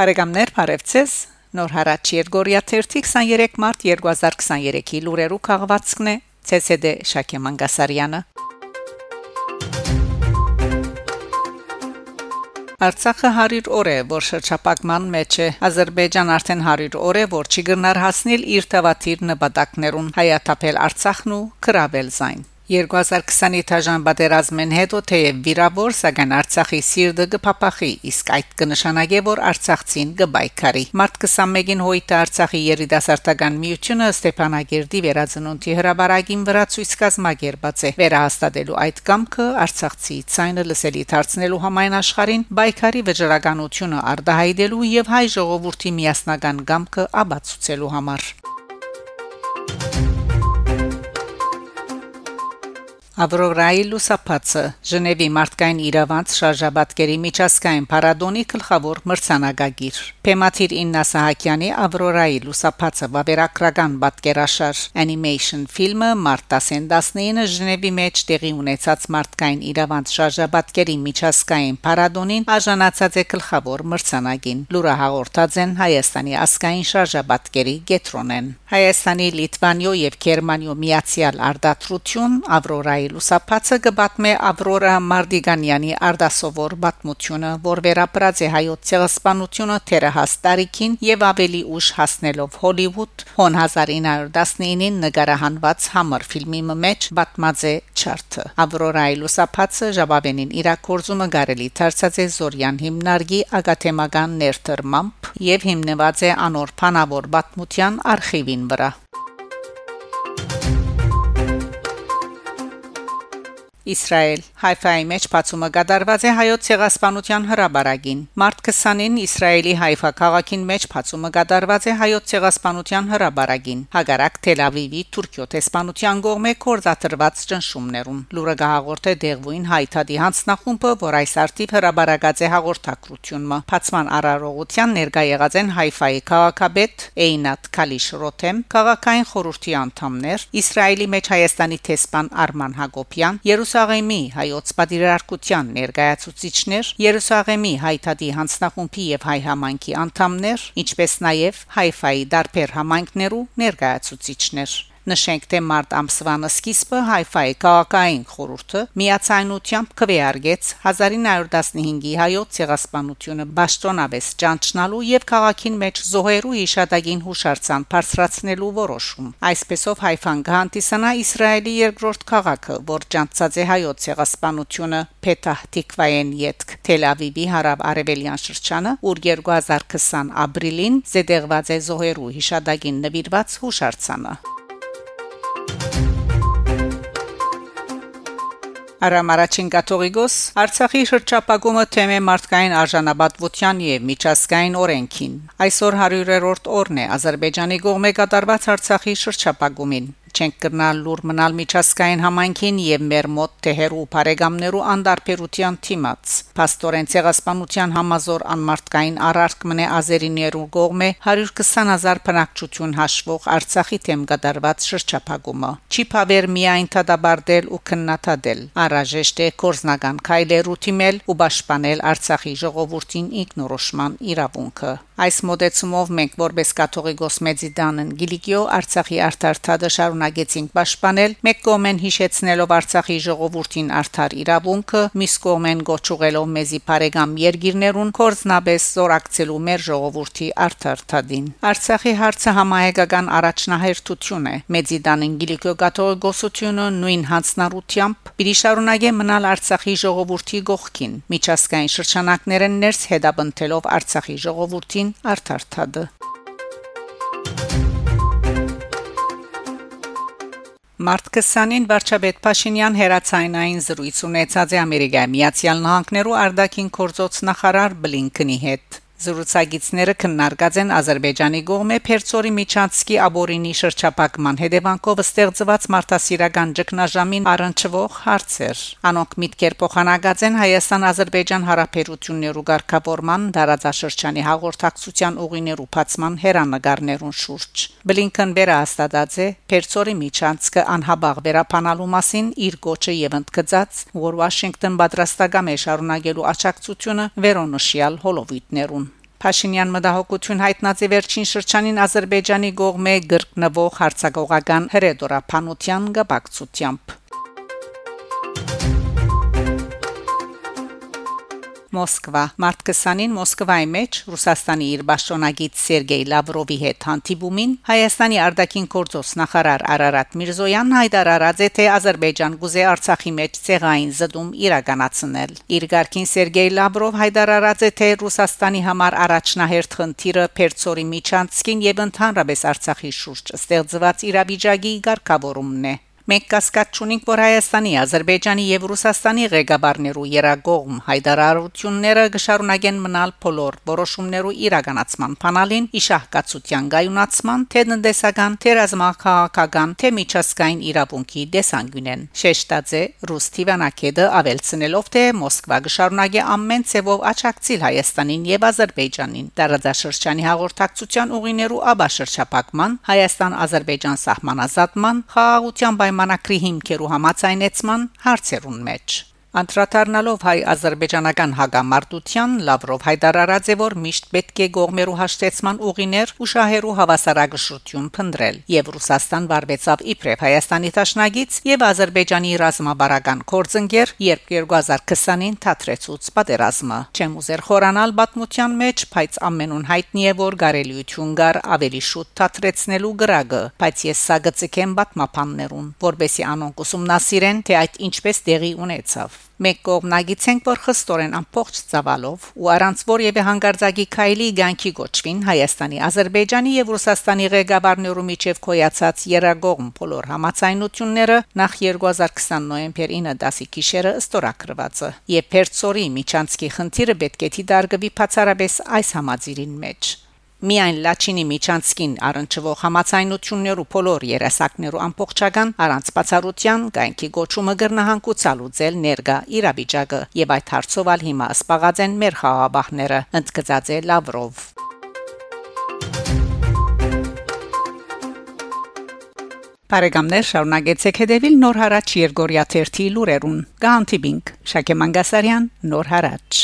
Հարեգամներ Փարեվցես Նոր հարաճ Երգորիա 23 մարտ 2023-ի լուրերու քաղվածքն է ՑՍԴ Շակե Մանգասարյանը Արցախը 100 օր է, որ շրջապակման մեջ է։ Ադրբեջան արդեն 100 օր է, որ չի գնար հասնել իր թվաթիր նպատակներուն հայաթափել Արցախն ու կրավել զայն։ 2020-ի թաժան պատերազմեն հետո թեև վիրավոր, սակայն Արցախի սիրտը կփապախի, իսկ այդ կնշանակե, որ Արցախցին կբայքարի։ Մարտ 21-ին հույտը Արցախի երիտասարդական միությունը Ստեփանագերդի վերածնունդի հրաբարագին վրա ցույց կազմակերպած է վերահաստատելու այդ կամքը Արցախցի ցայնը լսելի դարձնելու համայն աշխարհին բայկարի վճռականությունը արտահայտելու եւ հայ ժողովրդի միասնական կամքը աբացուցելու համար։ Ավրորայի լուսապացը Ժնևի մարդկային իրավանց շարժաբատկերի միջազգային փառատոնի գլխավոր մրցանակագիր Փեմաթիր Իննա Սահակյանի Ավրորայի լուսապացը վավերագրական պատկերաշար animation ֆիլմը մարտ 19-ը Ժնևի մեջ տեղի ունեցած մարդկային իրավանց շարժաբատկերի միջազգային փառատոնին արժանացած է գլխավոր մրցանակին լուրը հաղորդած են Հայաստանի ասկային շարժաբատկերի գետրոնեն Հայաստանի Լիտվանիո եւ Գերմանիո միացյալ արդատրություն Ավրորայի լուսապացը կբատմե Ավրորա Մարդիգանյանի արդասովոր բացմությունը, որ վերապրած է հայոց ցեղասպանությունը թերահաս տարիքին եւ ավելի ուշ հասնելով Հոլիվուդ հոն 1919-ին նկարահանված համր ֆիլմի մեջ բացմած է չարթը։ Ավրորայի լուսապացը ժաբավենին իրակորձումը գարելի դարձած է Զորյան հիմնարկի ագաթեմական ներդրմամբ եւ հիմնված է անոր փանավոր բացմության արխիվին վրա։ Իսրայել. Հայֆայի մեջ բացումը կատարված է հայոց ցեղասպանության հրաբարագին Մարտ 20-ին Իսրայելի Հայֆա քաղաքին մեջ բացումը կատարված է հայոց ցեղասպանության հրաբարագին Հագարակ Թել Ավիվի Թուրքիո տեսփանության կողմէ կորզաթրված ճնշումներուն լուրը գահաղորդ է դեղվույն հայտարարի հանձնախումբը որ այս արտիվ հրաբարագած է հաղորդակցությունը բացման արարողության ներկա եղած են Հայֆայի քաղաքապետ Էյնատ Քալիշ Ռոթեմ քաղաքային խորհրդի անդամներ Իսրայելի մեջ Հայաստանի տեսփան Արման Հակոբյան Երուսաղեմի հայոց պատիրարքության ներկայացուցիչներ, Երուսաղեմի հայտարարի հանձնախումբի եւ հայ համայնքի անդամներ, ինչպես նաեւ Հայֆայի դարբեր համայնքներու ներկայացուցիչներ Նշենք թե մարտ ամսվանը սկիզբը Հայֆայի քաղաքային խորհուրդը միացայնությամբ քվեարկեց 1915-ի հայոց ցեղասպանությունը Բաշտոնավես ճանչնալու եւ քաղաքին մեջ զոհերու իշադագին հուշարձան բարձրացնելու որոշում։ Այսպեսով Հայֆան գանտիսանա Իսրայելի երկրորդ քաղաքը, որ ճանցած է հայոց ցեղասպանությունը Փեթահ Տիկվայեն յետք Թել Ավիվի հարավ արևելյան շրջանը, ուր 2020 ապրիլին զետեղված է զոհերու հիշադակին նվիրված հուշարձանը։ Արամ առաջին կաթողիկոս Արցախի շրջապագումը թեմե մարդկային արժանապատվության եւ միջազգային օրենքին այսօր 100-րդ օրն է Ադրբեջանի կողմէ կատարված Արցախի շրջապագումին չենք կրնալ լուր մնալ միջազգային համայնքին եւ մեր մոտ թեհերու բարեկամներու անդարբերության թիմած Պաստորեն ցեղասպանության համազոր անմարտկային առարկ մնե ազերիներու կողմէ 120000 բնակչություն հաշվող Արցախի թեմ կատարված շրջափակումը չի փավեր միայն թադաբարդել ու քննադատել առաժեշտ է կորզնական քայլերու թիմել ու պաշտպանել Արցախի ժողովրդին ինքնորոշման իրավունքը այս մոդեցումով մենք որպես կաթողիկոս մեծիդանն Գիլիկիո Արցախի արտարթադը շարունակեցինք պաշտպանել մեկ կողմեն հիշեցնելով Արցախի ժողովրդին արդար իրավունքը մյուս կողմեն գոչուղելով մեզի բարեկամ երգիրներուն կորզնաբես զորակցելու մեր ժողովրդի արդարթադին Արցախի հարցը համահայկական առաջնահերթություն է մեծիդանն Գիլիկիո կաթողիկոսությունը նույն հանցնառությամբ պիտի շարունակե մնալ Արցախի ժողովրդի գողքին միջազգային շրջանակներն ներս հետապնդելով Արցախի ժողովրդին արդարթադը Մարտ 20-ին վարչապետ Փաշինյան հերացայնային զրույց ունեցած է Ամերիկայի Միացյալ Նահանգներու արտաքին գործոց նախարար Բլինքենի հետ Զրուցակիցները քննարկած են Ադրբեջանի կողմէ Փերծորի Միչանցկի աբորինի շրջապակման հետևանքով ստեղծված մարդասիրական ճգնաժամին առնչվող հարցեր։ Անոնք միտքեր փոխանակած են Հայաստան-Ադրբեջան հարաբերություններու ղեկավարման դարաձաշրջանի հաղորդակցության ուղիներու բացման հերանեկարներուն շուրջ։ Բլինքեն վերահաստատած է Փերծորի Միչանցկը անհաբաղ վերապանալու մասին իր գոչը եւ ընդգծած, որ Վաշինգտոն պատրաստական է շարունակելու աջակցությունը վերոնշյալ հոլովիտներուն Փաշինյան մտահոգություն հայտնած է վերջին շրջանին Ադրբեջանի գողմե գրկնվող հարցակողական հրեդորապանության գաբակցությամբ Մոսկվա մարտ 20-ին Մոսկվայի մեջ Ռուսաստանի իր պաշտոնագիտ Սերգեյ Լավրովի հետ հանդիպումին Հայաստանի արտաքին գործոս նախարար Արարատ Միրզոյանն հայտարարած է թե Ադրբեջան գուզե Արցախի մեջ ցեղային զդում իրականացնել իր ղարքին Սերգեյ Լավրով հայտարարած է թե Ռուսաստանի համար առաջնահերթ խնդիրը Պերցորի միջանցքին եւ ընդհանրապես Արցախի շուրջ ստեղծված իրավիճակի ղեկավարումն է Մենք կասկած չունենք, որ Հայաստանի, Ադրբեջանի եւ Ռուսաստանի ղեկավարներու երագողմ հայտարարությունները կշարունակեն մնալ բոլոր որոշումներու իրականացման փանալին իշահկացության գայունացման, թե տնտեսական, թե ռազմաքաղաքական, թե միջազգային իրավունքի դեսանգյունեն։ Շեշտաձե ռուս Տիվանակեդը ավելցնելով թե Մոսկվա կշարունակի ամեն ցևով աչակցիլ Հայաստանին եւ Ադրբեջանին տարածաշրջանի հաղորդակցության ուղիներու աբաշրջապակման Հայաստան-Ադրբեջան սահմանազատման խաղաղության պայման պայմանագրի հիմքերու համացայնեցման հարցերուն մեջ Անդրադառնալով հայ-ադրբեջանական հագամարտության Լավրով հայտարարած է որ միշտ պետք է գողմերու հաշտեցման ուղիներ ու շահերու հավասարակշռություն փնտրել եւ Ռուսաստան վարվեցավ իբրև Հայաստանի տաշնագից եւ Ադրբեջանի ռազմաբարական կորձընկեր երբ 2020-ին թատրեցուց պատերազմը չեմ ուզեր խորանալ պատմության մեջ բայց ամենուն հայտնի է որ գարելիություն գար ավելի շուտ թատրեցնելու գրագը բայց ես սա գծկեմ պատմապաններուն որբեսի անոնք ուսումնասիրեն թե այդ ինչպես տեղի ունեցավ Մեկ կողմնագից ենք, որ խստորեն ամբողջ ցավալով ու առանց որևէ հանգարձակի քայլի գանքի գոչվին Հայաստանի, Ադրբեջանի եւ Ռուսաստանի ղեկավարներու միջև կոյացած երագողմ բոլոր համացայնությունները նախ 2020 նոյեմբեր 9 դասի գիշերը ըստորակրվածը եւ Պերցորի Միչանցկի խնդիրը պետք է դիտարկվի բացառապես այս համաձիրին մեջ Միայն Լաչինի Միչանցկին առնչվող համացայնություններու բոլոր երասակներու ամբողջական առանց բացառության գայնքի գոչումը գրնահանգուցալու ձել ներգա իրավիճակը եւ այդ հարցով ալ հիմա սպաղած են մեր խաղաբահները ընդգծած է Լավրով Բարեկամներ շարունակեցեք հետևել Նոր հարաճ Երգորիա 1-ի լուրերուն։ Գանտիբինգ Շակե Մանգասարյան Նոր հարաճ